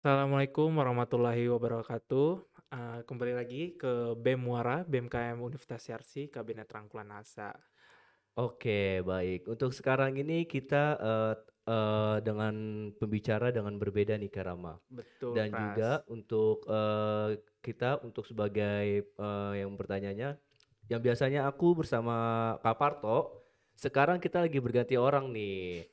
Assalamualaikum warahmatullahi wabarakatuh. Eh, kembali lagi ke BEM Muara, BMKM Universitas Yarsi, Kabinet Rangkulan Asa. Oke, baik. Untuk sekarang ini kita eh, eh, dengan pembicara dengan berbeda nih Kak Rama. Betul, Dan Pras. juga untuk eh, kita untuk sebagai eh, yang bertanyanya, yang biasanya aku bersama Kak Parto, sekarang kita lagi berganti orang nih.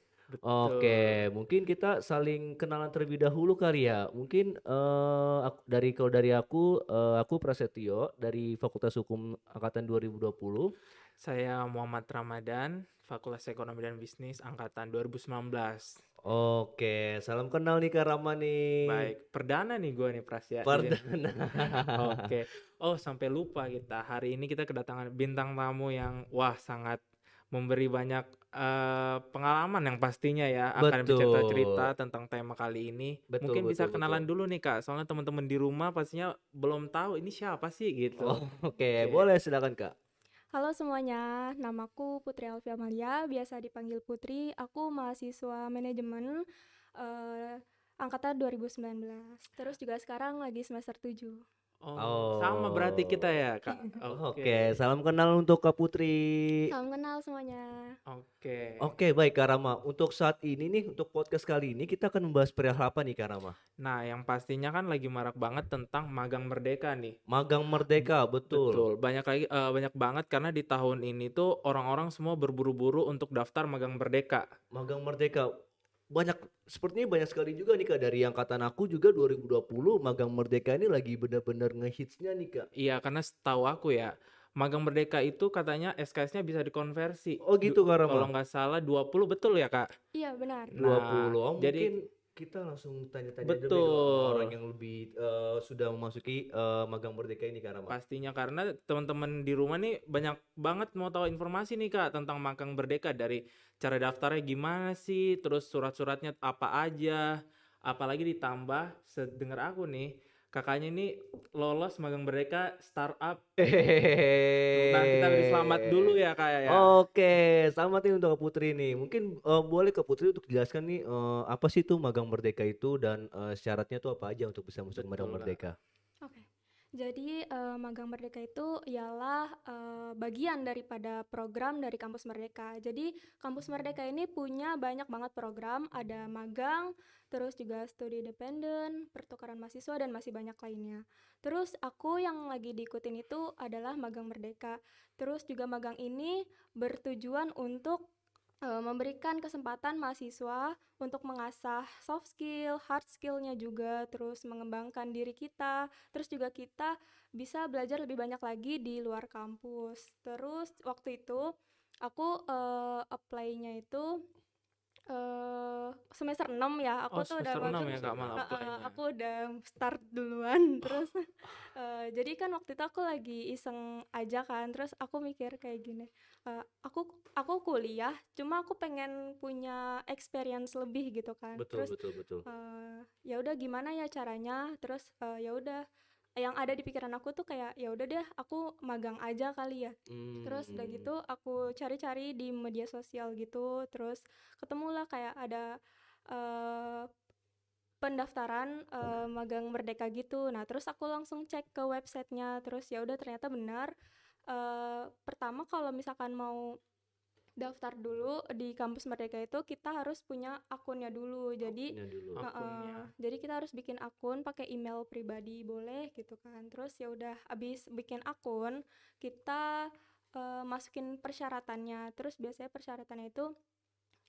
Oke, mungkin kita saling kenalan terlebih dahulu kali ya. Mungkin eh, aku- dari kalau dari aku, eh, aku Prasetyo dari Fakultas Hukum Angkatan 2020. Saya Muhammad Ramadan, Fakultas Ekonomi dan Bisnis Angkatan 2019. Oke, salam kenal nih Kak Rama nih. Baik, perdana nih gue nih Pras ya. Perdana. Oke. Oh, sampai lupa kita. Hari ini kita kedatangan bintang tamu yang wah sangat memberi banyak eh, pengalaman yang pastinya ya akan Betul. bercerita-cerita tentang tema kali ini. Betul, Mungkin bisa betul, kenalan betul. dulu nih Kak, soalnya teman-teman di rumah pastinya belum tahu ini siapa sih gitu. Oh, Oke, Oke. boleh silakan Kak. Halo semuanya, namaku Putri Alfia Malia, biasa dipanggil Putri. Aku mahasiswa manajemen eh, angkatan 2019. Terus juga sekarang lagi semester 7. Oh, sama berarti kita ya, Kak. Oke, salam kenal untuk Kak Putri. Salam kenal semuanya. Oke. Oke, baik Kak Rama. Untuk saat ini nih, untuk podcast kali ini kita akan membahas perihal apa nih Kak Rama? Nah, yang pastinya kan lagi marak banget tentang magang merdeka nih. Magang Merdeka, betul. Betul, banyak lagi eh, banyak banget karena di tahun ini tuh orang-orang semua berburu-buru untuk daftar magang merdeka. Magang Merdeka. Banyak sepertinya banyak sekali juga nih Kak dari angkatan aku juga 2020 Magang Merdeka ini lagi benar-benar ngehitsnya nih Kak. Iya, karena setahu aku ya, magang merdeka itu katanya SKS-nya bisa dikonversi. Oh gitu Kak Kalau Rama. nggak salah 20 betul ya, Kak? Iya benar. 20. Nah, Oh, jadi- mungkin kita langsung tanya-tanya dulu nih Betul. sama orang yang lebih sudah memasuki eh, magang merdeka ini Kak Rama. Pastinya karena teman-teman di rumah nih banyak banget mau tahu informasi nih Kak tentang magang merdeka dari cara daftarnya gimana sih, terus surat-suratnya apa aja, apalagi ditambah sedengar aku nih kakaknya ini lolos magang merdeka startup. Nah kita beri selamat dulu ya Kak ya. Oke, selamat nih untuk Putri nih. Mungkin eh, boleh Kak Putri untuk jelaskan nih eh, apa sih itu magang merdeka itu dan eh, syaratnya tuh apa aja untuk bisa masuk magang merdeka? Jadi eh, magang merdeka itu ialah eh, bagian daripada program dari kampus merdeka. Jadi kampus merdeka ini punya banyak banget program, ada magang, terus juga studi independen, pertukaran mahasiswa dan masih banyak lainnya. Terus aku yang lagi diikutin itu adalah magang merdeka. Terus juga magang ini bertujuan untuk eh, memberikan kesempatan mahasiswa untuk mengasah soft skill, hard skillnya juga, terus mengembangkan diri kita, terus juga kita bisa belajar lebih banyak lagi di luar kampus. Terus waktu itu aku eh, apply-nya itu eh semester 6 ya. Aku Oh, tuh udah masuk ya, Kak, malah Heeh, apply-nya. aku udah start duluan terus eh, jadi kan waktu itu aku lagi iseng aja kan terus aku mikir kayak gini eh, aku aku kuliah cuma aku pengen punya experience lebih gitu kan Betul, terus betul, betul. eh, ya udah gimana ya caranya terus eh, ya udah yang ada di pikiran aku tuh kayak ya udah deh aku magang aja kali ya terus udah Hmm. gitu aku cari-cari di media sosial gitu terus ketemulah kayak ada eh, pendaftaran eh, magang merdeka gitu nah terus aku langsung cek ke websitenya terus ya udah ternyata benar Eh, pertama kalau misalkan mau daftar dulu di kampus merdeka itu kita harus punya akunnya dulu jadi Akunnya dulu. Akunnya. jadi kita harus bikin akun pakai email pribadi boleh gitu kan terus ya udah abis bikin akun kita eh, masukin persyaratannya terus biasanya persyaratannya itu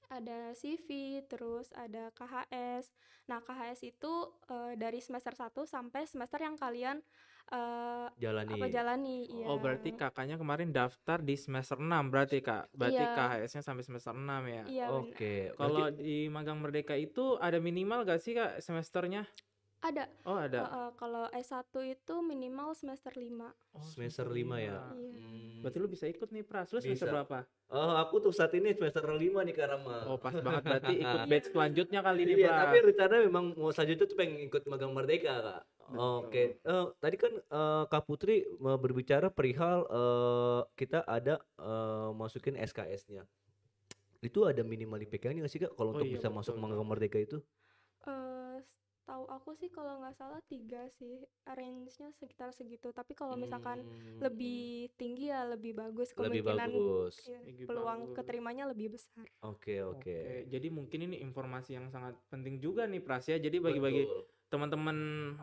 ada CV terus ada KHS nah KHS itu eh, dari semester 1 sampai semester yang kalian eh, Jalani. apa jalani iya Oh, berarti kakaknya kemarin daftar di semester 6 berarti Kak. Berarti Iya. KHS-nya sampai semester 6 ya. iya. Oke. Kalau berarti- di magang merdeka itu ada minimal gak sih Kak semesternya? Ada Oh, ada. Heeh, kalau S1 itu minimal semester 5 Oh, semester 5 ya. lima. Iya. Hmm. Berarti lu bisa ikut nih Pras. Lu semester Bisa. berapa? Oh, aku tuh saat ini semester 5 nih Kak Rama. Oh, pas banget berarti ikut batch selanjutnya kali ini, Iya, tapi rencana memang mau selanjutnya tuh pengen ikut magang merdeka, Kak. Oke. Eh, tadi kan eh, Kak Putri eh, berbicara perihal eh, kita ada eh, masukin SKS-nya. Itu ada minimal IPK-nya nggak sih Kak kalau Oh untuk iya, bisa masuk betul, magang merdeka itu? Eh, Setahu aku sih kalau nggak salah tiga sih, range-nya sekitar segitu. Tapi kalau misalkan Hmm, lebih tinggi ya lebih bagus lebih kemungkinan bagus. iya, Lebih peluang bagus. keterimanya lebih besar. Oke, oke. Oke, jadi mungkin ini informasi yang sangat penting juga nih Pras ya. Jadi bagi-bagi teman-teman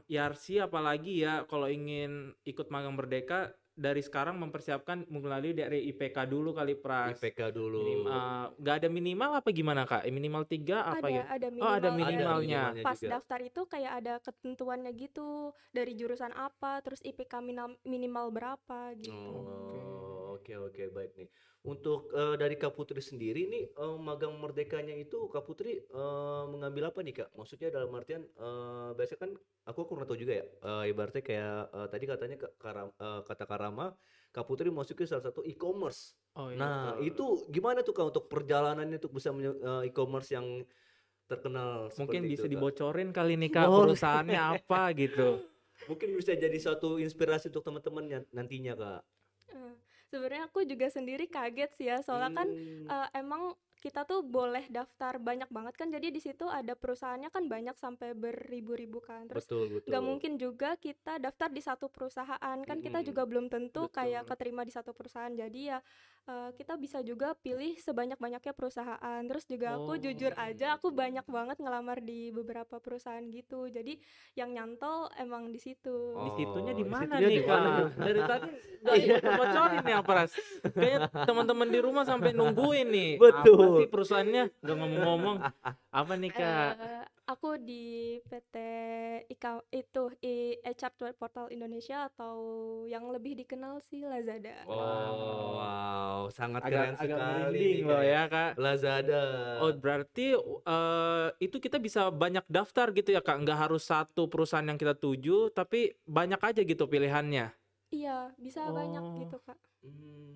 Yarsi apalagi ya kalau ingin ikut magang merdeka dari sekarang mempersiapkan melalui dari IPK dulu kali Pras. IPK dulu. Eh, nggak ada minimal apa gimana Kak? Minimal tiga apa ada ya? ada Oh, ada minimal minimalnya. Pas juga. daftar itu kayak ada ketentuannya gitu dari jurusan apa, terus IPK minam- minimal berapa gitu. Oh, oke oke baik nih. Untuk eh, dari Kak Putri sendiri nih eh, magang merdekanya itu Kak Putri eh, mengambil apa nih Kak? Maksudnya dalam artian eh, biasanya kan aku kurang tahu juga ya. eh, ibaratnya kayak eh, tadi katanya Kak Karam- eh, kata Karama Kak Putri masukin salah satu e-commerce. Oh iya. Nah, betul. itu gimana tuh Kak untuk perjalanannya untuk bisa eh, e-commerce yang terkenal mungkin seperti bisa itu, Kak? dibocorin kali nih Kak Oh. perusahaannya apa gitu. Mungkin bisa jadi suatu inspirasi untuk teman-teman nantinya Kak. Sebenarnya aku juga sendiri kaget sih ya, soalnya kan Hmm, eh, emang kita tuh boleh daftar banyak banget kan, jadi di situ ada perusahaannya kan banyak sampai beribu-ribu kan. Terus betul betul. nggak mungkin juga kita daftar di satu perusahaan kan kita Mm-mm. juga belum tentu kayak Betul. keterima di satu perusahaan jadi ya eh, kita bisa juga pilih sebanyak-banyaknya perusahaan terus juga aku jujur Oh, aja aku banyak banget ngelamar di beberapa perusahaan gitu jadi yang nyantol emang di situ Di situnya Oh, di mana situnya nih di mana Kak? tuh? Dari tadi nggak bocorin nih apa Ras? Kayaknya teman-teman di rumah sampai nungguin nih. Betul. Sih perusahaannya? Nggak ngomong-ngomong. Apa nih Kak? Eh, aku di PT Ika itu i HR Portal Indonesia atau yang lebih dikenal sih Lazada Oh, wow, sangat keren Agak agak sekali loh Kak. ya Kak. Lazada. Oh berarti eh, itu kita bisa banyak daftar gitu ya Kak? Nggak harus satu perusahaan yang kita tuju, tapi banyak aja gitu pilihannya. iya bisa banyak Oh. gitu kak Hmm.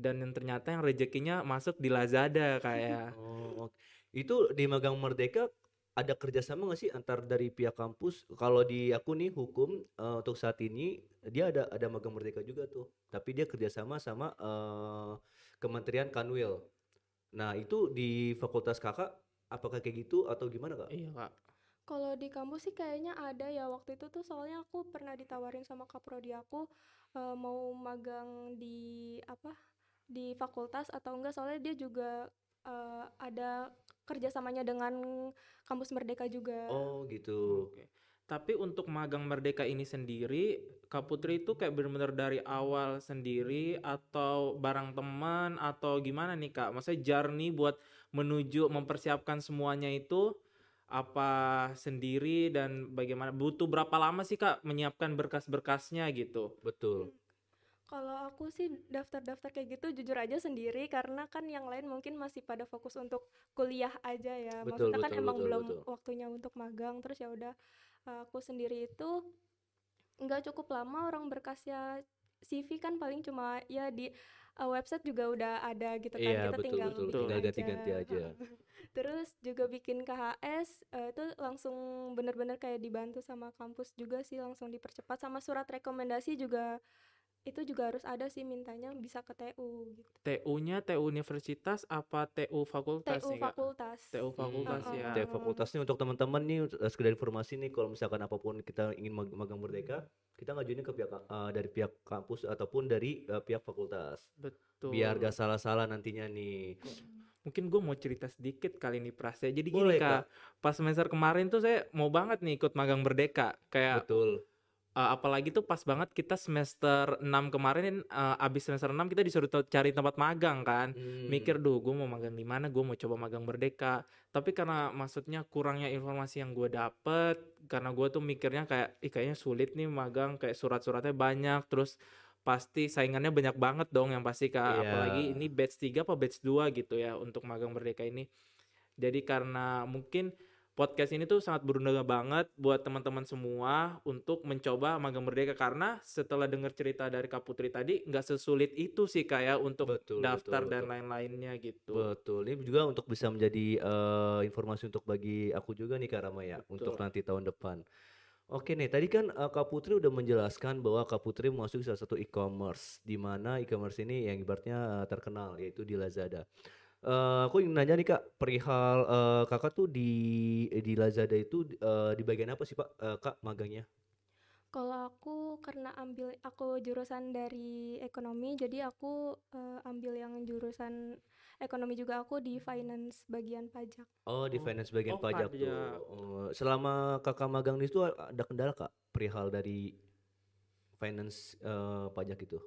Dan yang ternyata yang rezekinya masuk di Lazada kayak. Oh, oke. Itu di Magang Merdeka ada kerjasama nggak sih antar dari pihak kampus? Kalau di aku nih hukum eh, untuk saat ini dia ada ada Magang Merdeka juga tuh, tapi dia kerjasama sama eh, Kementerian Kanwil. Nah itu di fakultas kakak apakah kayak gitu atau gimana kak? Iya Kak. Kalau di kampus sih kayaknya ada ya waktu itu tuh soalnya aku pernah ditawarin sama kaprodi aku eh, mau magang di apa di fakultas atau enggak soalnya dia juga eh, ada kerjasamanya dengan kampus Merdeka juga. Oh gitu. Oke. Tapi untuk magang merdeka ini sendiri, Kak Putri itu kayak bener-bener dari awal sendiri atau barang teman atau gimana nih Kak? Maksudnya journey buat menuju mempersiapkan semuanya itu apa sendiri dan bagaimana? Butuh berapa lama sih Kak menyiapkan berkas-berkasnya gitu? Betul. Kalau aku sih daftar-daftar kayak gitu jujur aja sendiri karena kan yang lain mungkin masih pada fokus untuk kuliah aja ya. Betul, Maksudnya kan betul, emang betul, belum betul. waktunya untuk magang terus ya udah uh, aku sendiri itu nggak cukup lama orang berkasnya CV kan paling cuma ya di uh, website juga udah ada gitu kan Iya kita betul tinggal betul. bikin Tinggal aja. ganti-ganti aja. Terus juga bikin KHS eh, itu langsung bener-bener kayak dibantu sama kampus juga sih langsung dipercepat sama surat rekomendasi juga itu juga harus ada sih mintanya bisa ke TU gitu. TU-nya TU universitas apa TU fakultas TU nih Kak? fakultas. TU fakultas Mm-mm. ya. Tiap fakultas nih untuk teman-teman nih eh, sekedar informasi nih kalau misalkan apa pun kita ingin mag- magang merdeka, kita ngajuin ke pihak eh, dari pihak kampus ataupun dari eh, pihak fakultas. Betul. Biar gak salah-salah nantinya nih. Mungkin gue mau cerita sedikit kali ini Pras ya. Jadi Boleh, gini kak, pas semester kemarin tuh saya mau banget nih ikut magang merdeka. Kayak Betul. Eh, apalagi tuh pas banget kita semester 6 kemarin, eh, abis semester 6 kita disuruh cari tempat magang kan. Hmm. Mikir duh gue mau magang di mana, gue mau coba magang merdeka. Tapi karena maksudnya kurangnya informasi yang gue dapet, karena gue tuh mikirnya kayak, ih kayaknya sulit nih magang, kayak surat-suratnya banyak, terus pasti saingannya banyak banget dong yang pasti kak Iya. apalagi ini batch 3 apa batch 2 gitu ya untuk magang merdeka ini jadi karena mungkin podcast ini tuh sangat berguna banget buat teman-teman semua untuk mencoba magang merdeka karena setelah dengar cerita dari Kak Putri tadi nggak sesulit itu sih kayak untuk Betul, daftar betul, dan betul. lain-lainnya gitu Betul. Ini juga untuk bisa menjadi eh, informasi untuk bagi aku juga nih Kak Rama ya untuk Betul. nanti tahun depan. Oke nih, tadi kan eh, Kak Putri udah menjelaskan bahwa Kak Putri masuk salah satu e-commerce di mana e-commerce ini yang ibaratnya eh, terkenal yaitu di Lazada. Eh, aku ingin nanya nih Kak, perihal eh, Kakak tuh di di Lazada itu eh, di bagian apa sih Pak eh, Kak magangnya? Kalau aku karena ambil aku jurusan dari ekonomi, jadi aku eh, ambil yang jurusan ekonomi juga aku di finance bagian pajak. Oh, di Oh, finance bagian oh pajak tuh. Oh, selama Kakak magang di situ ada kendala Kak perihal dari finance eh, pajak itu?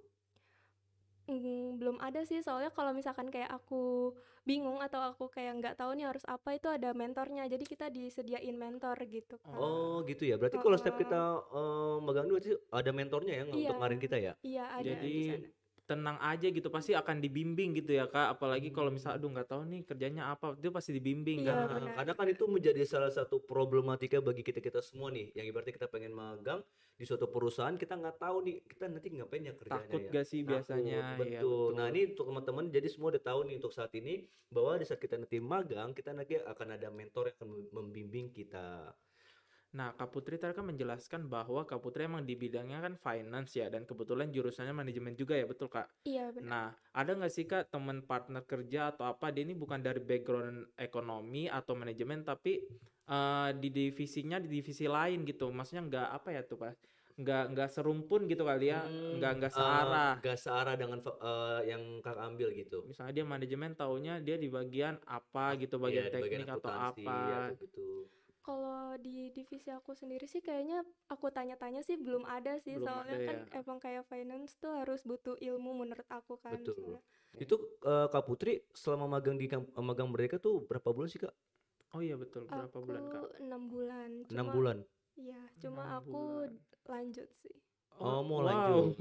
Mm, belum ada sih, soalnya kalau misalkan kayak aku bingung atau aku kayak nggak tahu nih harus apa itu ada mentornya. Jadi kita disediain mentor gitu kan. Oh, gitu ya. Berarti kalau setiap kita eh, magang itu berarti ada mentornya ya Iya. untuk ngarin kita ya? Iya ada Jadi di sana. Tenang aja gitu pasti akan dibimbing gitu ya kak apalagi kalau misal aduh nggak tahu nih kerjanya apa itu pasti dibimbing Iya, kan benar. Karena kan itu menjadi salah satu problematika bagi kita-kita semua nih, yang ibaratnya kita pengen magang di suatu perusahaan kita nggak tahu nih kita nanti ngapain ya kerjanya takut ya. gak sih Takut, biasanya Iya, betul. Nah ini untuk teman-teman jadi semua udah tahu nih untuk saat ini bahwa di saat kita nanti magang kita nanti akan ada mentor yang akan membimbing kita. Nah, Kak Putri tadi kan menjelaskan bahwa Kak Putri emang di bidangnya kan finance ya, dan kebetulan jurusannya manajemen juga ya, betul Kak? Iya benar. Nah, ada nggak sih Kak teman partner kerja atau apa, dia ini bukan dari background ekonomi atau manajemen, tapi eh, di divisinya di divisi lain gitu, maksudnya nggak apa ya tuh Pak? Nggak nggak serumpun gitu kali ya, Hmm, nggak nggak eh, searah. nggak searah dengan eh, yang kakak ambil gitu. Misalnya dia manajemen, taunya dia di bagian apa gitu, bagian Iya, di bagian teknik atau apa. atau gitu. Kalau di divisi aku sendiri sih kayaknya aku tanya-tanya sih belum ada sih, Belum soalnya ada kan ya. emang kayak finance tuh harus butuh ilmu menurut aku kan. Betul. soalnya. Itu eh, Kak Putri selama magang di magang mereka tuh berapa bulan sih Kak? Oh iya betul, berapa Aku bulan Kak? enam bulan. Enam Cuma- bulan. Iya, cuma aku bulan. lanjut sih. Oh, mau wow. lanjut.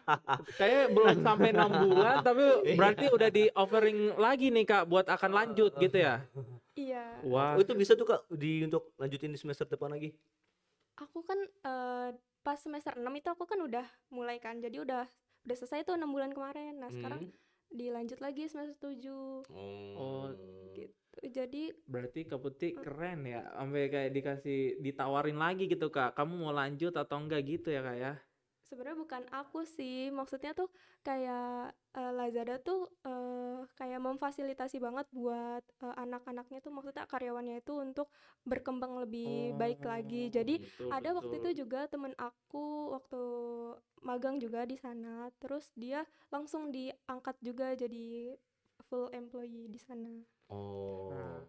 Kayaknya belum sampai enam bulan, tapi Iya. berarti udah di offering lagi nih kak buat akan lanjut gitu ya? Iya. Wah, Oh, itu bisa tuh Kak di untuk lanjutin di semester depan lagi. Aku kan eh, pas semester 6 itu aku kan udah mulai kan. Jadi udah udah selesai tuh enam bulan kemarin. Nah, sekarang Hmm. Dilanjut lagi semester 7 Oh, gitu. Jadi berarti Kak Putih keren ya, sampai kayak dikasih ditawarin lagi gitu kak. Kamu mau lanjut atau enggak gitu ya kak ya? Sebenarnya bukan aku sih. Maksudnya tuh kayak eh, Lazada tuh eh, kayak memfasilitasi banget buat eh, anak-anaknya tuh maksudnya karyawannya itu untuk berkembang lebih baik lagi. Jadi Betul, ada waktu itu betul. juga temen aku waktu magang juga di sana terus dia langsung diangkat juga jadi full employee di sana Oh. Nah,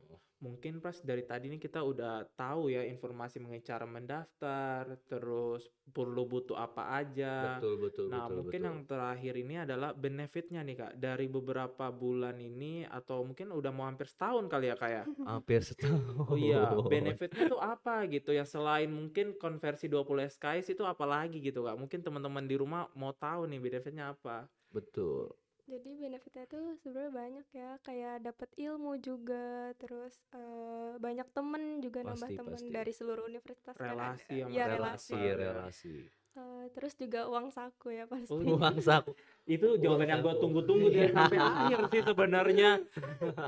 Mungkin pas dari tadi nih kita udah tahu ya informasi mengenai cara mendaftar, terus perlu butuh apa aja. betul betul Nah, betul mungkin betul. yang terakhir ini adalah benefitnya nih Kak. Dari beberapa bulan ini atau mungkin udah mau hampir setahun kali ya Kak ya. hampir setahun. Oh iya, benefitnya tuh apa gitu ya selain mungkin konversi 20 SKS itu apa lagi gitu Kak. Mungkin teman-teman di rumah mau tahu nih benefitnya apa. Betul. Jadi benefitnya tuh sebenarnya banyak ya kayak dapat ilmu juga terus eh, banyak temen juga nambah Pasti, temen pasti. dari seluruh universitas kan ada. Relasi Iya, relasi, relasi. relasi. Eh, terus juga uang saku ya pasti Oh, Uang saku. Itu jawaban yang gue tunggu-tunggu dari sampai akhir sih sebenarnya.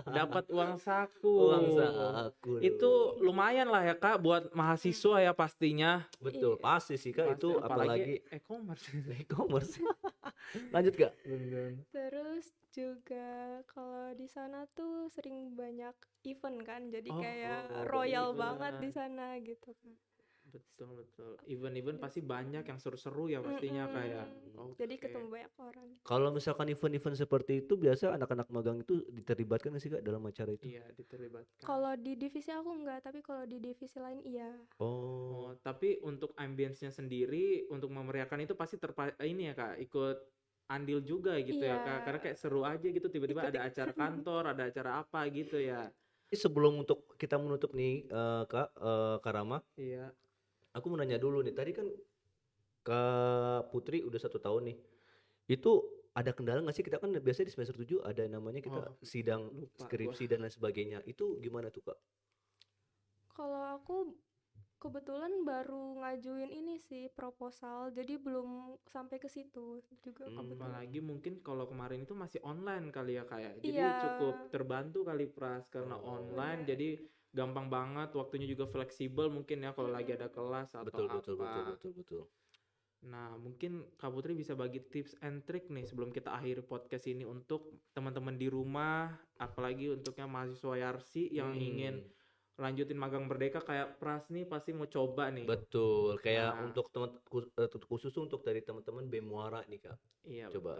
Dapat uang saku. Uang saku. Itu lumayan lah ya Kak buat mahasiswa ya pastinya. betul Iya. pasti sih Kak Pasti, itu apalagi e-commerce. e-commerce. Lanjut Kak. Terus juga kalau di sana tuh sering banyak event kan, jadi Oh, kayak oh, royal event. banget di sana gitu kan. Betul betul. Event-event pasti banyak yang seru-seru ya pastinya Mm-mm. kayak. Jadi Oke. ketemu banyak orang. Kalau misalkan event-event seperti itu biasa anak-anak magang itu diterlibatkan nggak sih Kak dalam acara itu? Iya diterlibatkan. Kalau di divisi aku enggak, tapi kalau di divisi lain iya. Oh. Oh, tapi untuk ambience-nya sendiri untuk memeriahkan itu pasti terpa ini ya Kak, ikut andil juga gitu ya Iya. Kak. Karena kayak seru aja gitu tiba-tiba ada acara kantor, ada acara apa gitu ya. Ini sebelum untuk kita menutup nih eh, Kak eh, Kak Rama, Iya. aku mau nanya dulu nih. Tadi kan Kak Putri udah satu tahun nih. Itu ada kendala nggak sih? Kita kan biasanya di semester 7 ada namanya kita Oh, sidang lupa skripsi dan lain sebagainya. Itu gimana tuh Kak? Kalau aku kebetulan baru ngajuin ini sih proposal, jadi belum sampai ke situ juga Hmm. kebetulan. Apalagi mungkin kalau kemarin itu masih online kali ya kayak. Jadi Iya. cukup terbantu kali Pras karena Oh. online Benar. jadi gampang banget waktunya juga fleksibel mungkin ya kalau lagi ada kelas atau Betul apa. betul betul betul betul. Nah, mungkin Kak Putri bisa bagi tips and trick nih sebelum kita akhiri podcast ini untuk teman-teman di rumah, apalagi untuknya mahasiswa Yarsi yang Hmm, ingin lanjutin magang merdeka kayak Pras nih pasti mau coba nih. betul. Kayak Nah. untuk teman eh, khusus untuk dari teman-teman Bemuara nih Kak. Iya, Coba.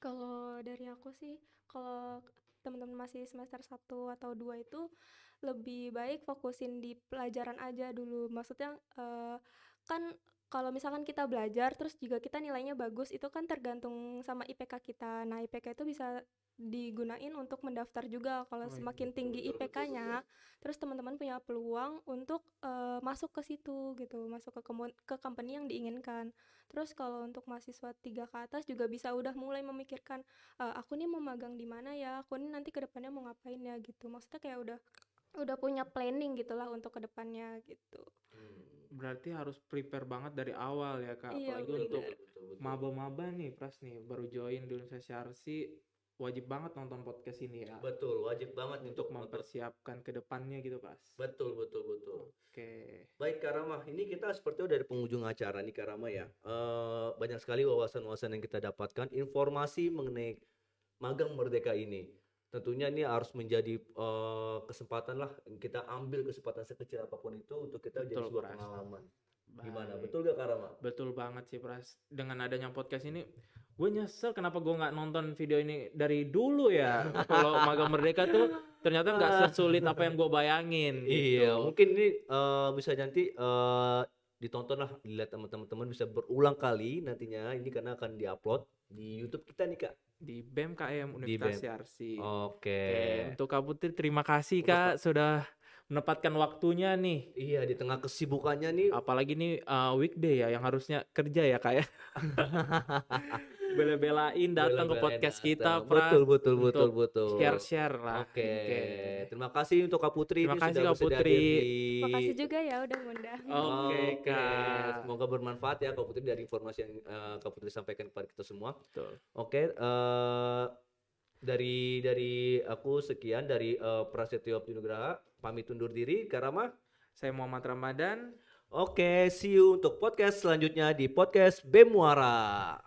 Kalau dari aku sih, kalau teman-teman masih semester 1 atau 2 itu lebih baik fokusin di pelajaran aja dulu. Maksudnya eh, kan kalau misalkan kita belajar terus juga kita nilainya bagus itu kan tergantung sama IPK kita. Nah, IPK itu bisa digunain untuk mendaftar juga kalau Oh iya, semakin tinggi IPK-nya, terus teman-teman punya peluang untuk eh, masuk ke situ gitu, masuk ke ke company yang diinginkan. Terus kalau untuk mahasiswa tiga ke atas juga bisa udah mulai memikirkan "Eh, aku nih mau magang di mana ya, aku nih nanti ke depannya mau ngapain ya gitu. Maksudnya kayak udah udah punya planning gitulah untuk ke depannya gitu. Hmm. Berarti harus prepare banget dari awal ya, Kak. Iya, Apalagi bener. untuk maba-maba nih, Pras nih, baru join di Universitas Yarsi, wajib banget nonton podcast ini ya. Betul, wajib banget Untuk mempersiapkan ke depannya gitu, Pras. Betul, betul, betul. Oke. Baik Kak Rama, ini kita seperti dari penghujung acara nih Kak Rama ya. Eh, banyak sekali wawasan-wawasan yang kita dapatkan, informasi mengenai magang merdeka ini. Tentunya ini harus menjadi eh, kesempatan lah kita ambil kesempatan sekecil apa pun itu untuk kita jadi Betul, sebuah Pras. pengalaman. Gimana? Baik. Betul gak Kak Rama? Betul banget sih Pras. Dengan adanya podcast ini, gue nyesel kenapa gue nggak nonton video ini dari dulu ya. Kalau magang merdeka tuh ternyata nggak sesulit apa yang gue bayangin. Iya, gitu. mungkin ini eh, bisa nanti eh, ditonton lah, dilihat teman-teman bisa berulang kali nantinya ini karena akan diupload di YouTube kita nih Kak. Di BMKM Di Universitas. Yarsi. Oke. Oke, untuk Kak Putri terima kasih Kak sudah menempatkan waktunya nih. Iya, di tengah kesibukannya nih Apalagi nih uh, weekday ya yang harusnya kerja ya Kak ya. Bela-belain datang ke Bela-belain podcast datang. kita Pras. Betul, betul, betul, betul. Share-share lah. Oke. Terima kasih untuk Kak Putri Terima kasih, Kak Putri. hadir di- Makasih juga ya udah ngundang. Oke, Kak. Semoga bermanfaat ya Kak Putri dari informasi yang eh, Kak Putri sampaikan kepada kita semua. Betul. Oke, eh, dari dari aku sekian dari eh, Prasetyo Abdinugraha pamit undur diri Kak Rama. Saya Muhammad Ramadan. Oke, see you untuk podcast selanjutnya di podcast Bemuara.